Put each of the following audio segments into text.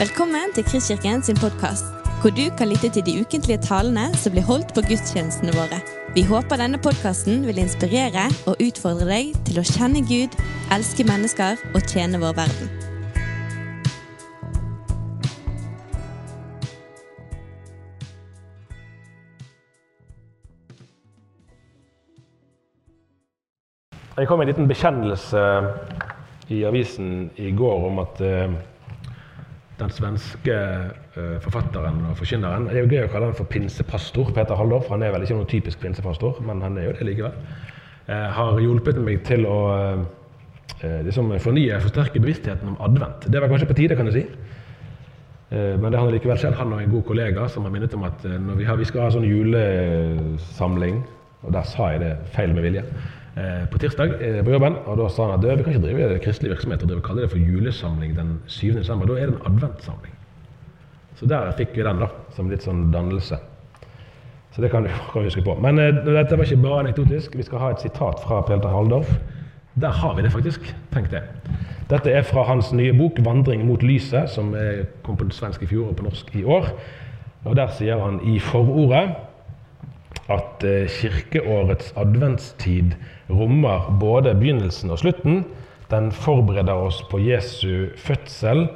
Velkommen til Kristkirken sin podkast, hvor du kan lytte til de ukentlige talene som blir holdt på gudstjenestene våre. Vi håper denne podkasten vil inspirere og utfordre deg til å kjenne Gud, elske mennesker og tjene vår verden. Jeg kom med en liten bekjennelse i avisen i går om at eh, den svenske eh, forfatteren og forkynneren Det er jo gøy å kalle han for pinsepastor, Peter Halldorf. Han er vel ikke noen typisk pinsepastor, men han er jo det likevel. Eh, har hjulpet meg til å eh, liksom fornye, forsterke bevisstheten om advent. Det var kanskje på tide, kan du si. Men det har likevel skjedd. Han og en god kollega som har minnet om at når vi, har, vi skal ha sånn julesamling, og der sa jeg det feil med vilje, på tirsdag eh, på jobben, og da sa han at vi kan ikke drive kristelig virksomhet og kalle det for julesamling den 7. desember. Da er det en adventsamling. Så der fikk vi den, da, som litt sånn dannelse. Så det kan vi huske på. Men eh, dette var ikke bare anekdotisk. Vi skal ha et sitat fra Peter Halldorf. Der har vi det faktisk. Tenk det. Dette er fra hans nye bok 'Vandring mot lyset', som eh, kom på svensk i fjor og på norsk i år. Og Der sier han i forordet eh, kirkeårets adventstid rommer både begynnelsen og slutten. Den forbereder oss på Jesu fødsel,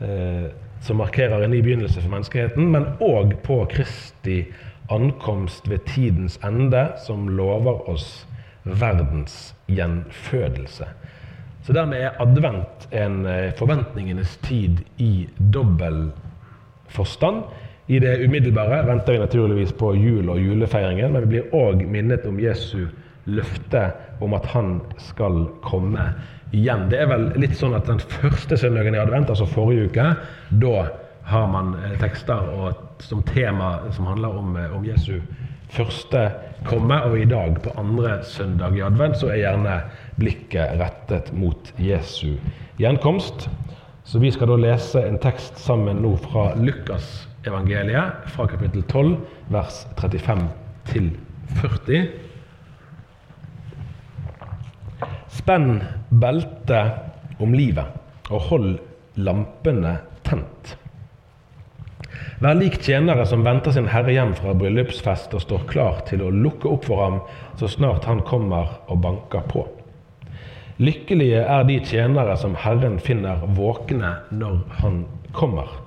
eh, som markerer en ny begynnelse for menneskeheten, men òg på Kristi ankomst ved tidens ende, som lover oss verdens gjenfødelse. Så dermed er advent en eh, forventningenes tid i dobbel forstand. I det umiddelbare venter vi naturligvis på jul og julefeiringen, men vi blir òg minnet om Jesu løfte om at han skal komme igjen. Det er vel litt sånn at den første søndagen i advent, altså forrige uke, da har man eh, tekster og, som tema som handler om, eh, om Jesu første komme, og i dag, på andre søndag i advent, så er gjerne blikket rettet mot Jesu gjenkomst. Så vi skal da lese en tekst sammen nå fra Lukas evangeliet, fra kapittel 12, vers 35 til 40. Spenn beltet om livet og hold lampene tent. Vær lik tjenere som venter sin herre hjem fra bryllupsfest og står klar til å lukke opp for ham så snart han kommer og banker på. Lykkelige er de tjenere som Herren finner våkne når han kommer.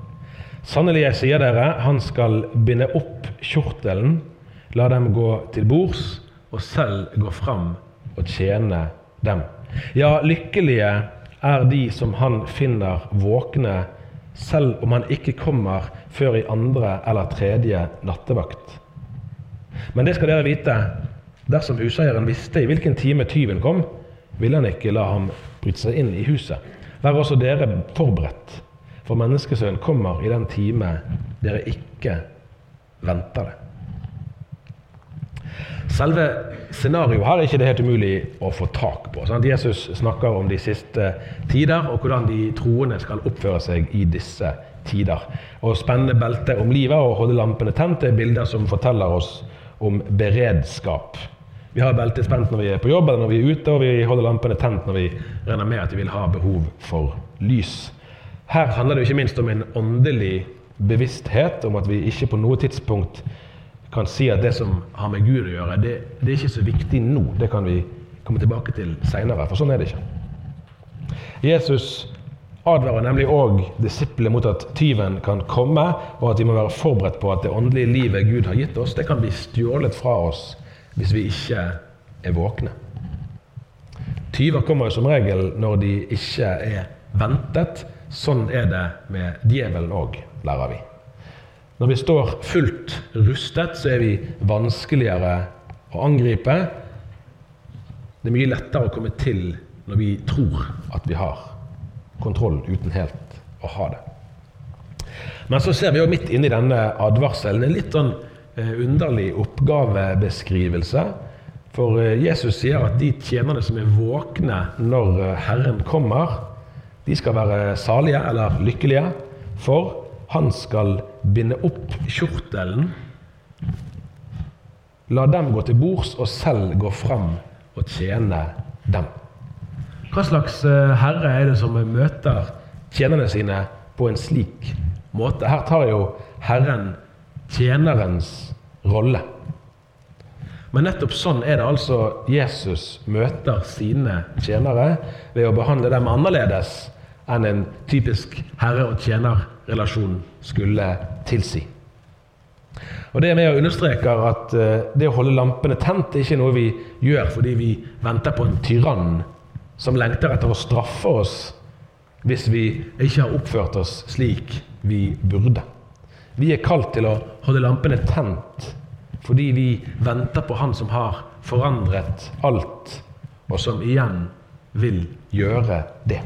Sannelig, jeg sier dere, han skal binde opp kjortelen, la dem gå til bords, og selv gå fram og tjene dem. Ja, lykkelige er de som han finner våkne, selv om han ikke kommer før i andre eller tredje nattevakt. Men det skal dere vite, dersom huseieren visste i hvilken time tyven kom, ville han ikke la ham bryte seg inn i huset. Vær også dere forberedt, for menneskesønnen kommer i den time dere ikke venter det. Selve scenarioet her er ikke det helt umulig å få tak på. Sant? Jesus snakker om de siste tider, og hvordan de troende skal oppføre seg i disse tider. Å spenne beltet om livet og holde lampene tent er bilder som forteller oss om beredskap. Vi har beltet spent når vi er på jobb eller når vi er ute, og vi holder lampene tent når vi regner med at vi vil ha behov for lys. Her handler det ikke minst om en åndelig bevissthet, om at vi ikke på noe tidspunkt kan si at det som har med Gud å gjøre, det, det er ikke så viktig nå. Det kan vi komme tilbake til seinere, for sånn er det ikke. Jesus advarer nemlig òg disiplene mot at tyven kan komme, og at de må være forberedt på at det åndelige livet Gud har gitt oss, det kan bli stjålet fra oss hvis vi ikke er våkne. Tyver kommer jo som regel når de ikke er ventet. Sånn er det med djevelen òg, lærer vi. Når vi står fullt rustet, så er vi vanskeligere å angripe. Det er mye lettere å komme til når vi tror at vi har kontroll uten helt å ha det. Men så ser vi jo midt inni denne advarselen en litt sånn eh, underlig oppgavebeskrivelse. For eh, Jesus sier at de tjenerne som er våkne når eh, Herren kommer, de skal være salige eller lykkelige, for han skal binde opp kjortelen, la dem gå til bords og selv gå fram og tjene dem. Hva slags herre er det som møter tjenerne sine på en slik måte. Her tar jo Herren tjenerens rolle. Men nettopp sånn er det altså Jesus møter sine tjenere, ved å behandle dem annerledes enn en typisk herre- og tjenerrelasjon skulle tilsi. Og Det er med og understreker at eh, det å holde lampene tent er ikke noe vi gjør fordi vi venter på en tyrann som lengter etter å straffe oss hvis vi ikke har oppført oss slik vi burde. Vi er kalt til å holde lampene tent fordi vi venter på Han som har forandret alt, og som igjen vil gjøre det.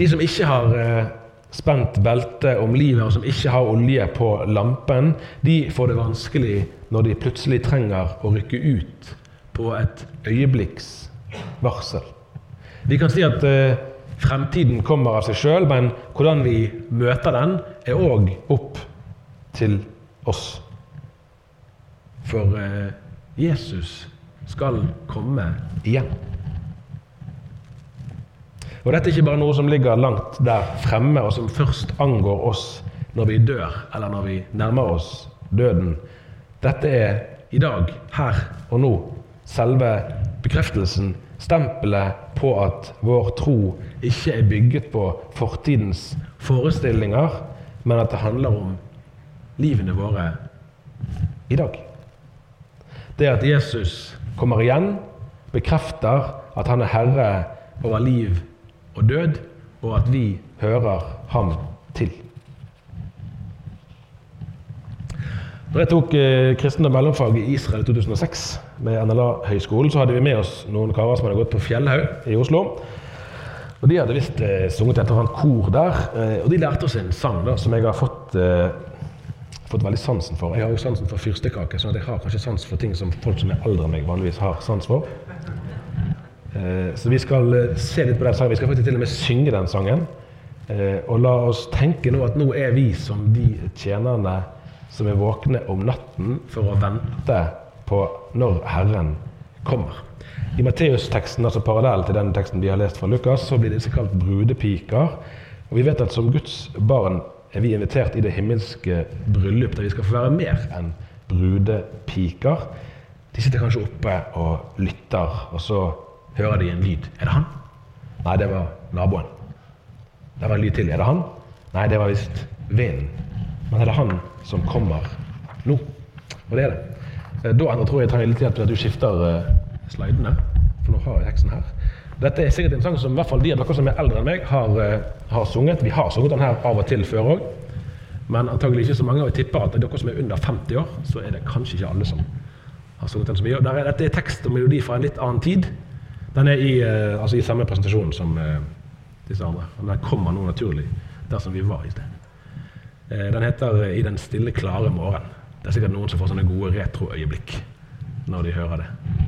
De som ikke har eh, spent belte om livet, og som ikke har olje på lampen, de får det vanskelig når de plutselig trenger å rykke ut på et øyeblikks varsel. Vi kan si at eh, fremtiden kommer av seg sjøl, men hvordan vi møter den, er òg opp til oss. For eh, Jesus skal komme igjen. Og dette er ikke bare noe som ligger langt der fremme, og som først angår oss når vi dør, eller når vi nærmer oss døden. Dette er i dag, her og nå, selve bekreftelsen, stempelet på at vår tro ikke er bygget på fortidens forestillinger, men at det handler om livene våre i dag. Det at Jesus kommer igjen, bekrefter at han er herre over liv og død, og at vi hører ham til. Når jeg tok eh, og mellomfag i Israel i 2006 med NLA-høgskolen, så hadde vi med oss noen karer som hadde gått på Fjellhaug i Oslo. Og De hadde visst eh, sunget et eller annet kor der. Eh, og de lærte oss en sang da, som jeg har fått, eh, fått veldig sansen for. Jeg har jo sansen for fyrstekake, så jeg har kanskje sans for ting som folk som er eldre enn meg, vanligvis har sans for. Eh, så vi skal eh, se litt på den sangen. Vi skal faktisk til og med synge den sangen. Eh, og la oss tenke nå at nå er vi som de tjenerne som er våkne om natten for å vente på når Herren kommer. I Matteus-teksten, altså parallell til den teksten vi har lest fra Lukas, så blir disse kalt brudepiker. Og vi vet at som Guds barn er vi invitert i det himmelske bryllup, der vi skal få være mer enn brudepiker. De sitter kanskje oppe og lytter, og så hører de en lyd. Er det han? Nei, det var naboen. Det var en lyd til. Er det han? Nei, det var visst vinden. Men er det han som kommer nå? Og det er det. Eh, da tror jeg jeg trenger litt hjelp til at du skifter uh, slidene. For nå har jeg teksten her. Dette er sikkert en sang som i hvert fall de av dere som er eldre enn meg, har, uh, har sunget. Vi har sunget den her av og til før òg. Men antagelig ikke så mange. Og jeg tipper at dere som er under 50 år, så er det kanskje ikke alle som har sunget den så mye. Dette er tekst og melodi fra en litt annen tid. Den er i, uh, altså i samme presentasjon som disse andre. Den kommer nå naturlig der som vi var i sted. Den heter 'I den stille, klare morgen'. Det er sikkert noen som får sånne gode retroøyeblikk når de hører det.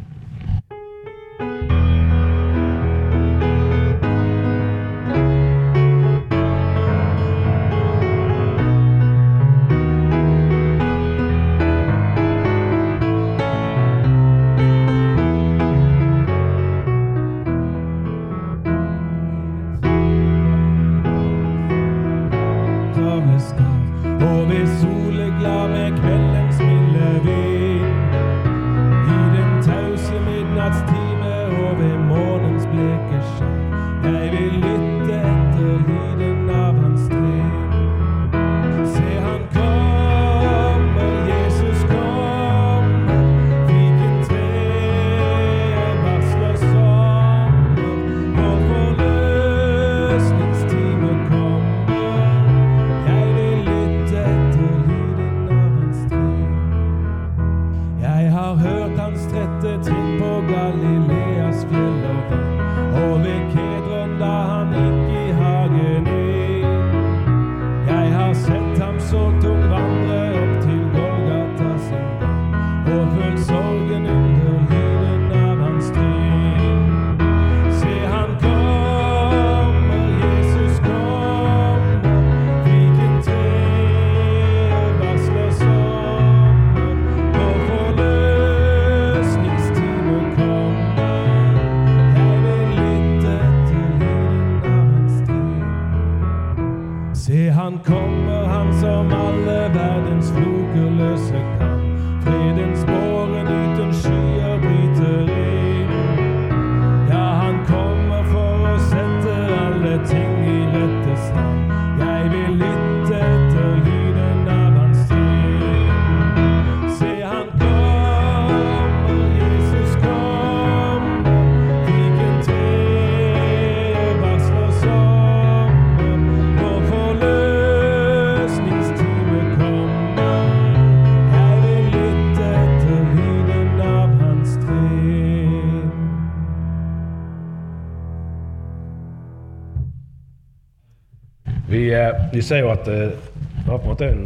Vi, eh, ser jo at eh, det, var på en måte en,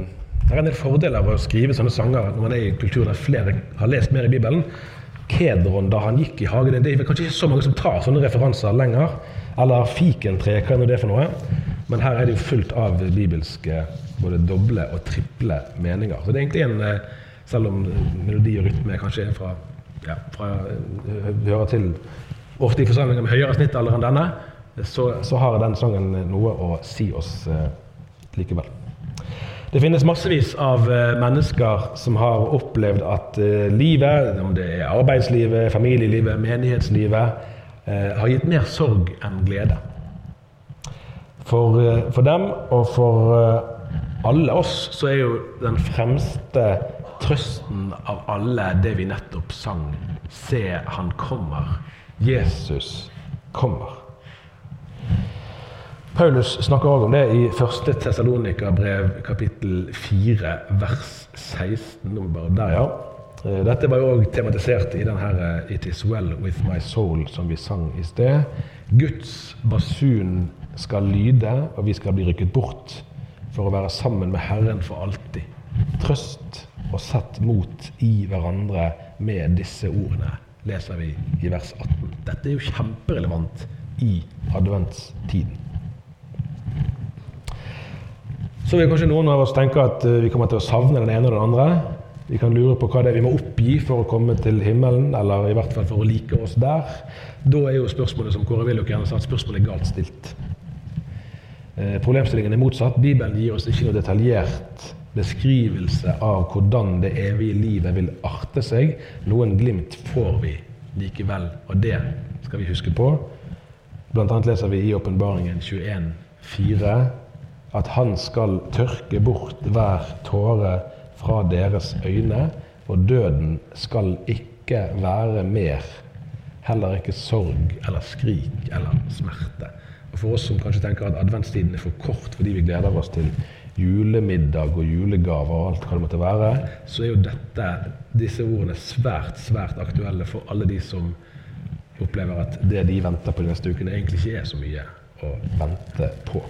det er en del fordeler av å skrive sånne sanger når man er i kulturen der flere har lest mer i Bibelen. Kedron da han gikk i hagen Det er kanskje ikke så mange som tar sånne referanser lenger. Eller fikentre, hva er nå det for noe? Men her er det jo fullt av bibelske både doble og triple meninger. Så det er egentlig en, eh, selv om melodi og rytme kanskje er fra, ja, fra hører til ofte i forsamlinger med høyere snittalder enn denne, så, så, har den sangen noe å si oss eh, likevel. Det finnes massevis av eh, mennesker som har opplevd at eh, livet, om det er arbeidslivet, familielivet, menighetslivet, eh, har gitt mer sorg enn glede. For, for dem og for alle oss så er jo den fremste trøsten av alle det vi nettopp sang. Se, han kommer. Jesus kommer. Paulus snakker også om det i 1. Tessalonika-brev kapittel 4 vers 16. Der, ja. Eh, dette var jo òg tematisert i den her eh, 'It is well with my soul' som vi sang i sted. Guds basun skal lyde, og vi skal bli rykket bort for å være sammen med Herren for alltid. Trøst og sett mot i hverandre med disse ordene, leser vi i vers 18. Dette er jo kjemperelevant i adventstiden. Så vil kanskje noen av oss tenke at eh, vi kommer til å savne den ene og den andre. Vi kan lure på hva det er vi må oppgi for å komme til himmelen, eller i hvert fall for å like oss der. Da er jo spørsmålet som Kåre Willoch gjerne sa, at spørsmålet er galt stilt. Eh, problemstillingen er motsatt. Bibelen gir oss ikke noe detaljert beskrivelse av hvordan det evige livet vil arte seg. Noen glimt får vi likevel, og det skal vi huske på. Blant annet leser vi i Åpenbaringen 21,4 at han skal tørke bort hver tåre fra deres øyne, og døden skal ikke være mer. Heller ikke sorg eller skrik eller smerte. Og For oss som kanskje tenker at adventstiden er for kort fordi vi gleder oss til julemiddag og julegaver og alt hva det måtte være, så er jo dette, disse ordene svært, svært aktuelle for alle de som opplever at det de venter på de neste ukene, egentlig ikke er så mye å vente på.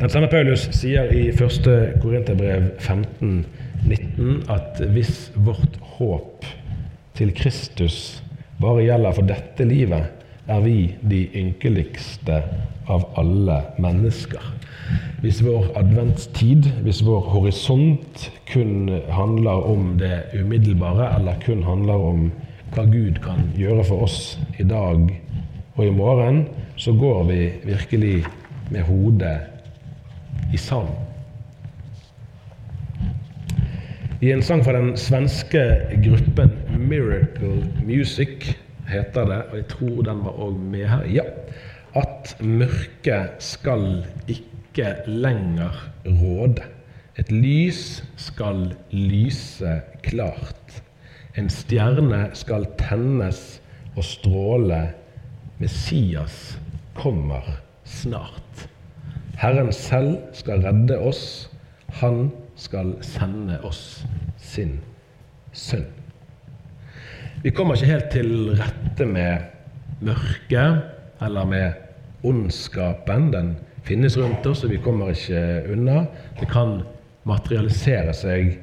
Den samme Paulus sier i 1. Korinterbrev 19 at hvis vårt håp til Kristus bare gjelder for dette livet, er vi de ynkeligste av alle mennesker. Hvis vår adventstid, hvis vår horisont kun handler om det umiddelbare, eller kun handler om hva Gud kan gjøre for oss i dag og i morgen, så går vi virkelig med hodet i salen. I en sang fra den svenske gruppen Miracle Music heter det, og jeg tror den var òg med her, ja, at mørket skal ikke lenger råde. Et lys skal lyse klart. En stjerne skal tennes og stråle. Messias kommer snart. Herren selv skal redde oss. Han skal sende oss sin sønn. Vi kommer ikke helt til rette med mørket eller med ondskapen. Den finnes rundt oss, og vi kommer ikke unna. Det kan materialisere seg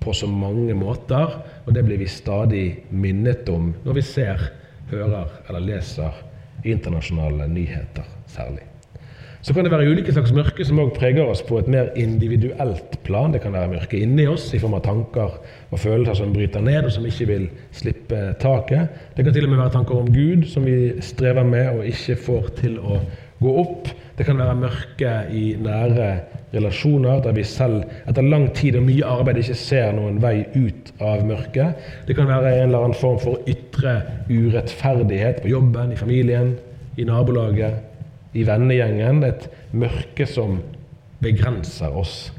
på så mange måter, og det blir vi stadig minnet om når vi ser, hører eller leser internasjonale nyheter særlig. Så kan det være ulike slags mørke som også preger oss på et mer individuelt plan. Det kan være mørke inni oss i form av tanker og følelser som bryter ned, og som ikke vil slippe taket. Det kan til og med være tanker om Gud som vi strever med og ikke får til å gå opp. Det kan være mørke i nære relasjoner der vi selv etter lang tid og mye arbeid ikke ser noen vei ut av mørket. Det kan være en eller annen form for ytre urettferdighet på jobben, i familien, i nabolaget i vennegjengen, et mørke som begrenser oss.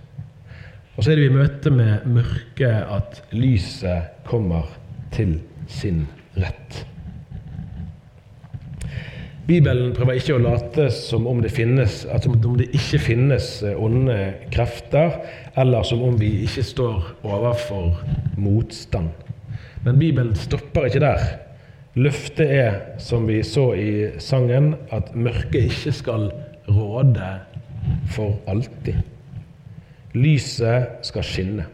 Og så er det vi møter med mørket at lyset kommer til sin rett. Bibelen prøver ikke å late som om det, finnes, altså om det ikke finnes onde krefter, eller som om vi ikke står overfor motstand. Men Bibelen stopper ikke der. Løftet er, som vi så i sangen, at mørket ikke skal råde for alltid. Lyset skal skinne.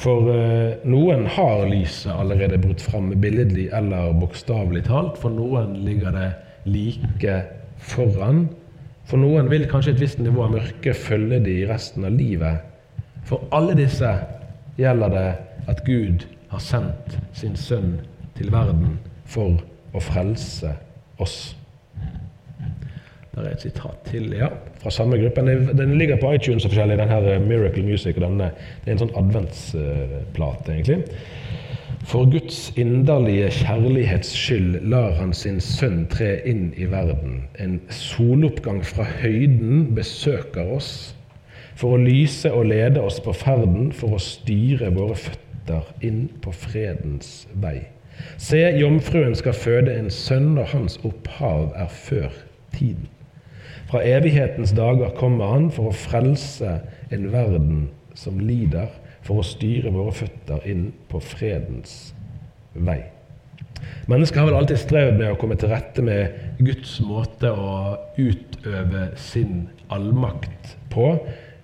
For eh, noen har lyset allerede brutt fram, billedlig eller bokstavelig talt. For noen ligger det like foran. For noen vil kanskje et visst nivå av mørke følge de resten av livet. For alle disse gjelder det at Gud har sendt sin sønn til verden for å frelse oss. Der er et sitat til ja, fra samme gruppe. Den ligger på iTunes og forskjellig, den her eh, Miracle Music. og denne, Det er en sånn adventsplate, egentlig. For Guds inderlige kjærlighets skyld lar han sin sønn tre inn i verden. En soloppgang fra høyden besøker oss for å lyse og lede oss på ferden, for å styre våre føtter inn på fredens vei. Se, jomfruen skal føde en sønn, og hans opphav er før tiden. Fra evighetens dager kommer han for å frelse en verden som lider, for å styre våre føtter inn på fredens vei. Mennesket har vel alltid strevd med å komme til rette med Guds måte å utøve sin allmakt på.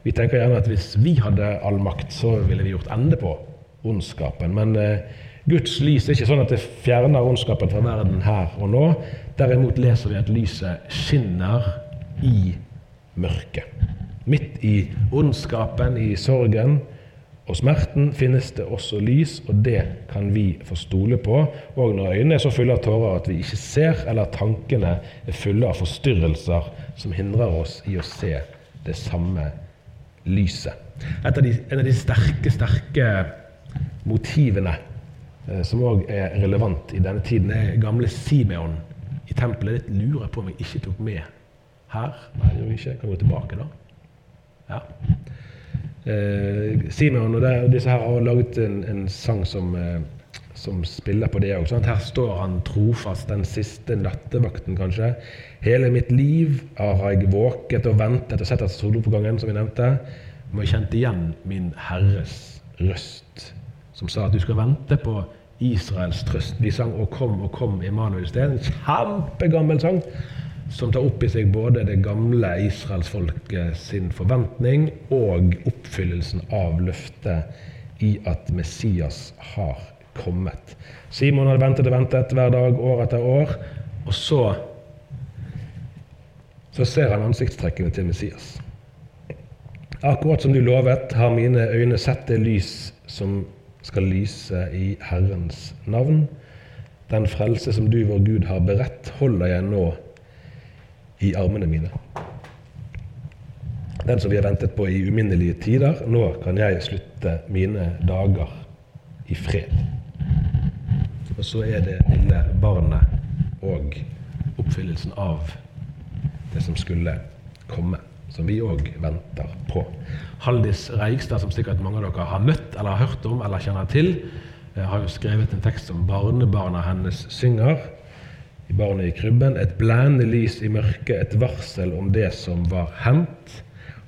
Vi tenker gjerne at hvis vi hadde allmakt, så ville vi gjort ende på ondskapen. Men eh, Guds lys er ikke sånn at det fjerner ondskapen fra verden her og nå. Derimot leser vi at lyset skinner i mørket. Midt i ondskapen, i sorgen og smerten finnes det også lys, og det kan vi få stole på. Og når øynene er så fulle av tårer at vi ikke ser, eller tankene er fulle av forstyrrelser som hindrer oss i å se det samme lyset. Av de, en av de sterke, sterke motivene eh, som òg er relevant i denne tiden, er gamle Simeon i tempelet. Det lurer jeg på om jeg ikke tok med her? Nei, jeg ikke. Jeg. Kan gå tilbake, da. Ja. Eh, Simeon og der, disse her har laget en, en sang som, eh, som, spiller på det òg. Her står han trofast den siste nattevakten, kanskje. Hele mitt liv har jeg våket og ventet og sett etter soloppgangen, som vi nevnte. Må jeg kjente igjen min Herres røst, som sa at du skal vente på Israels trøst. De sang 'Å kom, å kom, Emanuel sted'. En kjempegammel sang som tar opp i seg både det gamle israelsfolket sin forventning og oppfyllelsen av løftet i at Messias har kommet. Simon hadde ventet og ventet hver dag, år etter år, og så så ser han ansiktstrekkene til Messias. Akkurat som du lovet, har mine øyne sett det lys som skal lyse i Herrens navn. Den frelse som du, vår Gud, har beredt, holder jeg nå i armene mine. Den som vi har ventet på i uminnelige tider. Nå kan jeg slutte mine dager i fred. Og så er det lille barnet og oppfyllelsen av det som skulle komme, som vi òg venter på. Haldis Reigstad, som sikkert mange av dere har møtt eller har hørt om eller kjenner til, eh, har jo skrevet en tekst som barnebarna hennes synger i barnet i krybben, et blendende lys i mørket, et varsel om det som var hendt.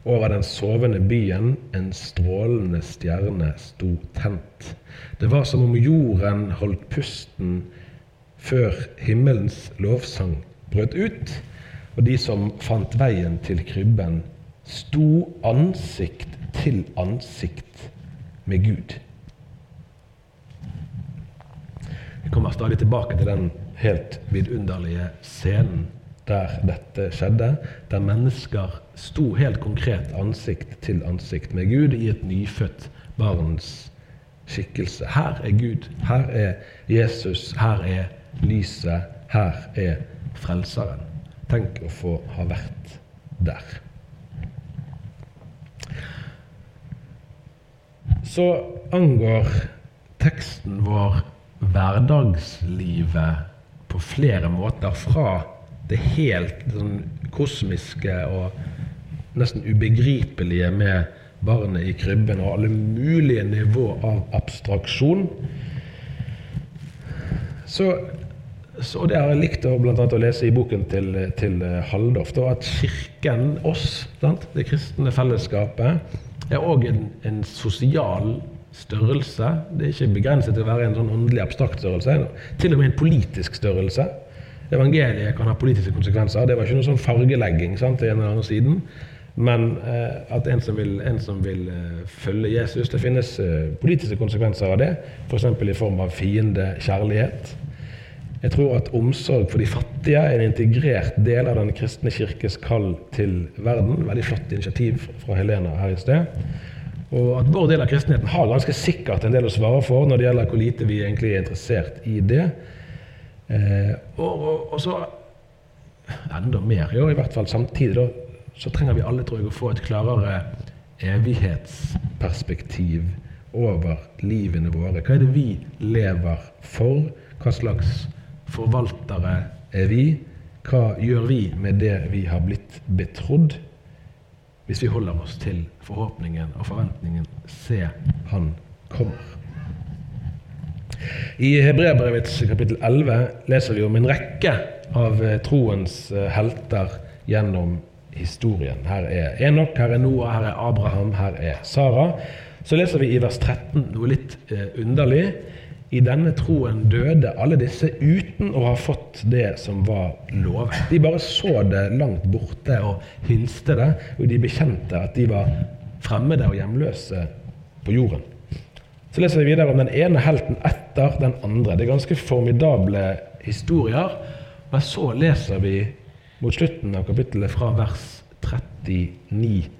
Over den sovende byen en strålende stjerne sto tent. Det var som om jorden holdt pusten før himmelens lovsang brøt ut, og de som fant veien til krybben, sto ansikt til ansikt med Gud. Vi kommer stadig tilbake til den helt vidunderlige scenen der dette skjedde, der mennesker sto helt konkret ansikt til ansikt med Gud i et nyfødt barns skikkelse. Her er Gud, her er Jesus, her er lyset, her er Frelseren. Tenk å få ha vært der. Så angår teksten vår hverdagslivet på flere måter fra det helt sånn kosmiske og nesten ubegripelige med barnet i krybben og alle mulige nivå av abstraksjon. Så, så det har jeg likt å, å lese i boken til, til Haldorf, at Kirken, oss, sant? det kristne fellesskapet, er òg en, en, sosial størrelse. Det er ikke begrenset til å være en sånn åndelig abstrakt størrelse. Til og med en politisk størrelse. Evangeliet kan ha politiske konsekvenser. Det var ikke noe sånn fargelegging sant, til en eller annen siden. Men eh, at en som vil, en som vil eh, følge Jesus Det finnes eh, politiske konsekvenser av det, f.eks. I form av fiendekjærlighet. Jeg tror at omsorg for de fattige er en integrert del av Den kristne kirkes kall til verden. Veldig flott initiativ fra Helena her i sted. Og at vår del av kristenheten har ganske sikkert en del å svare for når det gjelder hvor lite vi egentlig er interessert i det. Eh, og, og, og, så enda mer, jo, i hvert fall samtidig, da, så trenger vi alle tror jeg, å få et klarere evighetsperspektiv over livene våre. Hva er det vi lever for? Hva slags forvaltere er vi? Hva gjør vi med det vi har blitt betrodd? Hvis vi holder oss til forhåpningen og forventningen Se, han kommer. I Hebreabrevets kapittel 11 leser vi om en rekke av eh, troens eh, helter gjennom historien. Her er Enok, her er Noah, her er Abraham, her er Sara. Så leser vi i vers 13 noe litt eh, underlig. I denne troen døde alle disse uten å ha fått det som var lovet. De bare så det langt borte og hilste det, og de bekjente at de var fremmede og hjemløse på jorden. Så leser vi videre om den ene helten etter den andre. Det er ganske formidable historier. Men så leser vi mot slutten av kapittelet fra vers 39.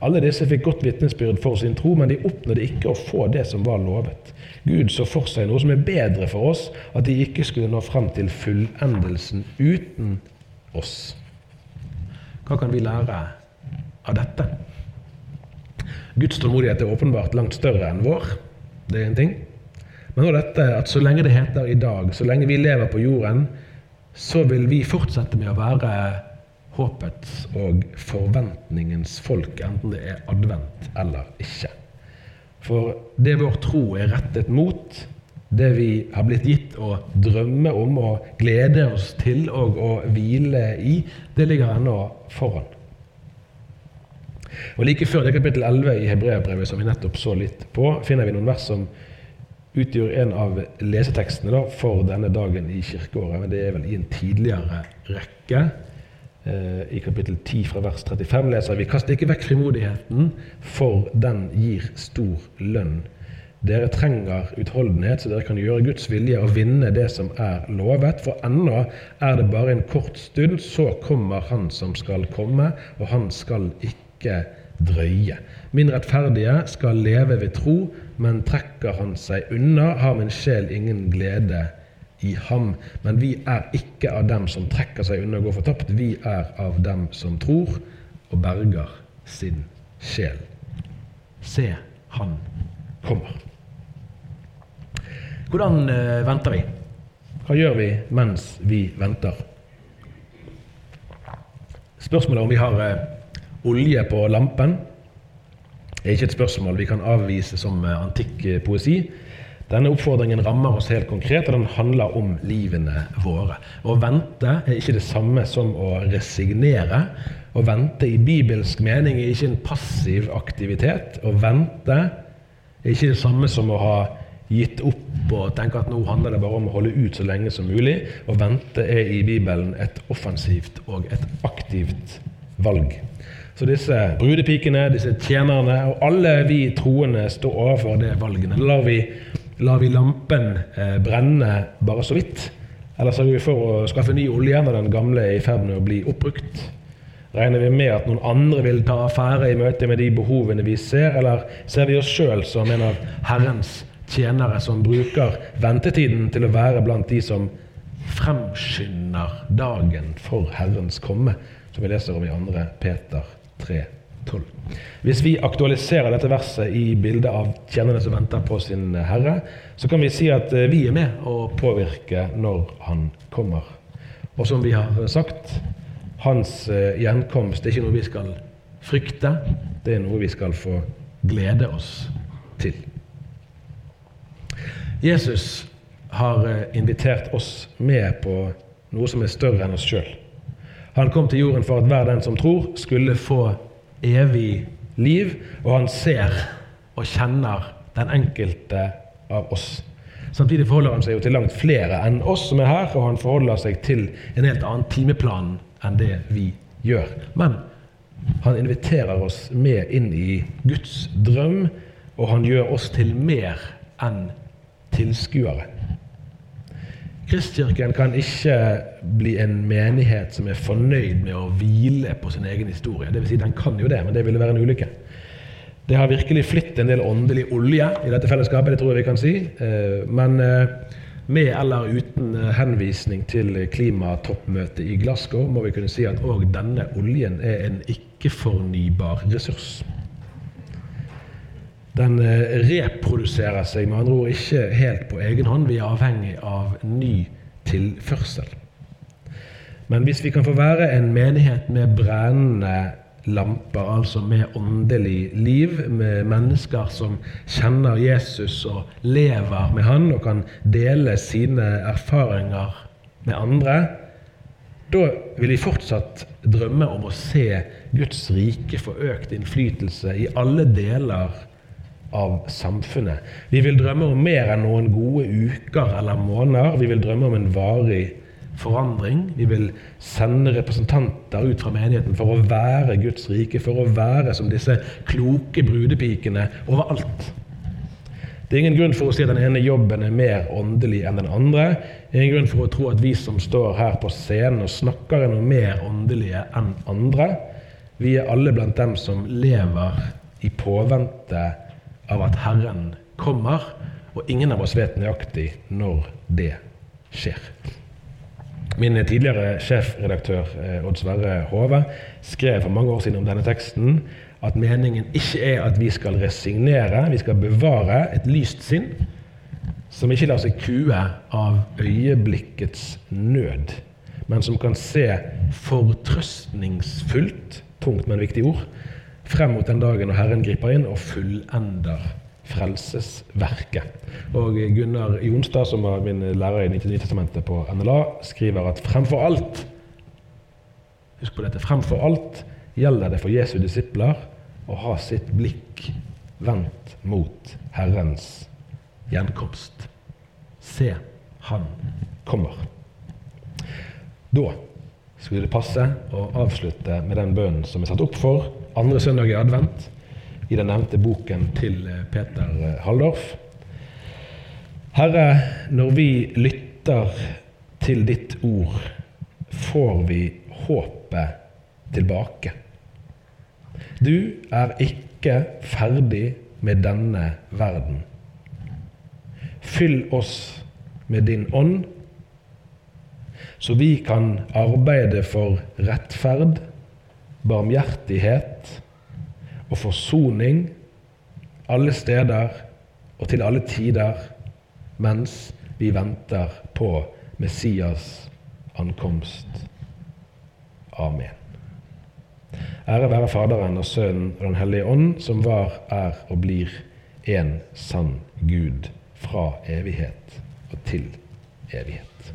Alle disse fikk godt vitnesbyrd for sin tro, men de oppnådde ikke å få det som var lovet. Gud så for seg noe som er bedre for oss, at de ikke skulle nå fram til fullendelsen uten oss. Hva kan vi lære av dette? Guds tålmodighet er åpenbart langt større enn vår. Det er en ting. Men også dette at så lenge det heter i dag, så lenge vi lever på jorden, så vil vi fortsette med å være håpets og forventningens folk, enten det er advent eller ikke. For det vår tro er rettet mot, det vi har blitt gitt å drømme om og glede oss til og å hvile i, det ligger ennå foran. Og Like før det kapittel 11 i Hebreabrevet som vi nettopp så litt på, finner vi noen vers som utgjør en av lesetekstene da, for denne dagen i kirkeåret. Men det er vel i en tidligere rekke. Eh, I kapittel 10 fra vers 35 leser vi Kast ikke vekk frimodigheten, for den gir stor lønn. Dere trenger utholdenhet, så dere kan gjøre Guds vilje og vinne det som er lovet. For ennå er det bare en kort stund, så kommer Han som skal komme, og han skal ikke drøye. Min rettferdige skal leve ved tro, men trekker han seg unna, har min sjel ingen glede i ham. Men vi er ikke av dem som trekker seg unna og går fortapt. Vi er av dem som tror og berger sin sjel. Se, han kommer. Hvordan eh, venter vi? Hva gjør vi mens vi venter? Spørsmålet om vi har eh, olje på lampen, er ikke et spørsmål vi kan avvise som eh, antikk poesi. Denne oppfordringen rammer oss helt konkret, og den handler om livene våre. Å vente er ikke det samme som å resignere. Å vente i bibelsk mening er ikke en passiv aktivitet. Å vente er ikke det samme som å ha gitt opp og tenke at nå handler det bare om å holde ut så lenge som mulig. Å vente er i Bibelen et offensivt og et aktivt valg. Så disse brudepikene, disse tjenerne og alle vi troende står overfor det valgene. Lar vi Lar vi lampen eh, brenne bare så vidt? Eller sørger vi for å skaffe ny olje når den gamle er i ferd med å bli oppbrukt? Regner vi med at noen andre vil ta affære i møte med de behovene vi ser, eller ser vi oss sjøl som en av Herrens tjenere som bruker ventetiden til å være blant de som fremskynder dagen for Herrens komme, som vi leser om i 2. Peter 3? 12. Hvis vi aktualiserer dette verset i bildet av tjenerne som venter på sin Herre, så kan vi si at eh, vi er med å påvirke når Han kommer. Og som vi har sagt, hans eh, gjenkomst er ikke noe vi skal frykte, det er noe vi skal få glede oss til. Jesus har eh, invitert oss med på noe som er større enn oss sjøl. Han kom til jorden for at hver den som tror, skulle få evig liv, og han ser og kjenner den enkelte av oss. Samtidig forholder han seg jo til langt flere enn oss som er her, og han forholder seg til en helt annen timeplan enn det vi gjør. Men han inviterer oss med inn i Guds drøm, og han gjør oss til mer enn tilskuere. Kristkirken kan ikke bli en menighet som er fornøyd med å hvile på sin egen historie. Det vil si, den kan jo det, men det ville være en ulykke. Det har virkelig flytt en del åndelig olje i dette fellesskapet, det tror jeg vi kan si. Eh, men eh, med eller uten eh, henvisning til klimatoppmøtet i Glasgow må vi kunne si at òg denne oljen er en ikke-fornybar ressurs. Den eh, reproduserer seg med andre ord ikke helt på egen hånd. Vi er avhengig av ny tilførsel. Men hvis vi kan få være en menighet med brennende lamper, altså med åndelig liv, med mennesker som kjenner Jesus og lever med han og kan dele sine erfaringer med andre, da vil vi fortsatt drømme om å se Guds rike få økt innflytelse i alle deler av samfunnet. Vi vil drømme om mer enn noen gode uker eller måneder. Vi vil drømme om en varig forandring. Vi vil sende representanter ut fra menigheten for å være Guds rike, for å være som disse kloke brudepikene overalt. Det er ingen grunn for å si at den ene jobben er mer åndelig enn den andre. Det er ingen grunn for å tro at vi som står her på scenen og snakker, er noe mer åndelige enn andre. Vi er alle blant dem som lever i påvente av at Herren kommer, og ingen av oss vet nøyaktig når det skjer. Min tidligere sjefredaktør eh, Odd Sverre Hove skrev for mange år siden om denne teksten at meningen ikke er at vi skal resignere, vi skal bevare et lyst sinn som ikke lar seg kue av øyeblikkets nød, men som kan se fortrøstningsfullt, tungt, men viktig ord, frem mot den dagen når Herren griper inn og fullender frelsesverket. Og Gunnar Jonstad, som var min lærer i 99 testamentet på NLA, skriver at fremfor alt Husk på dette. Fremfor alt gjelder det for Jesu disipler å ha sitt blikk vendt mot Herrens gjenkomst. Se, han kommer. Da skulle det passe å avslutte med den bønnen som er satt opp for andre søndag i advent i den nevnte boken til eh, Peter Haldorf. Halldorf. Herre, når vi lytter til ditt ord, får vi håpet tilbake. Du er ikke ferdig med denne verden. Fyll oss med din ånd, så vi kan arbeide for rettferd, barmhjertighet og forsoning alle steder og til alle tider mens vi venter på Messias ankomst. Amen. Ære være Faderen og Sønnen og Den hellige ånd, som var, er og blir en sann Gud fra evighet og til evighet.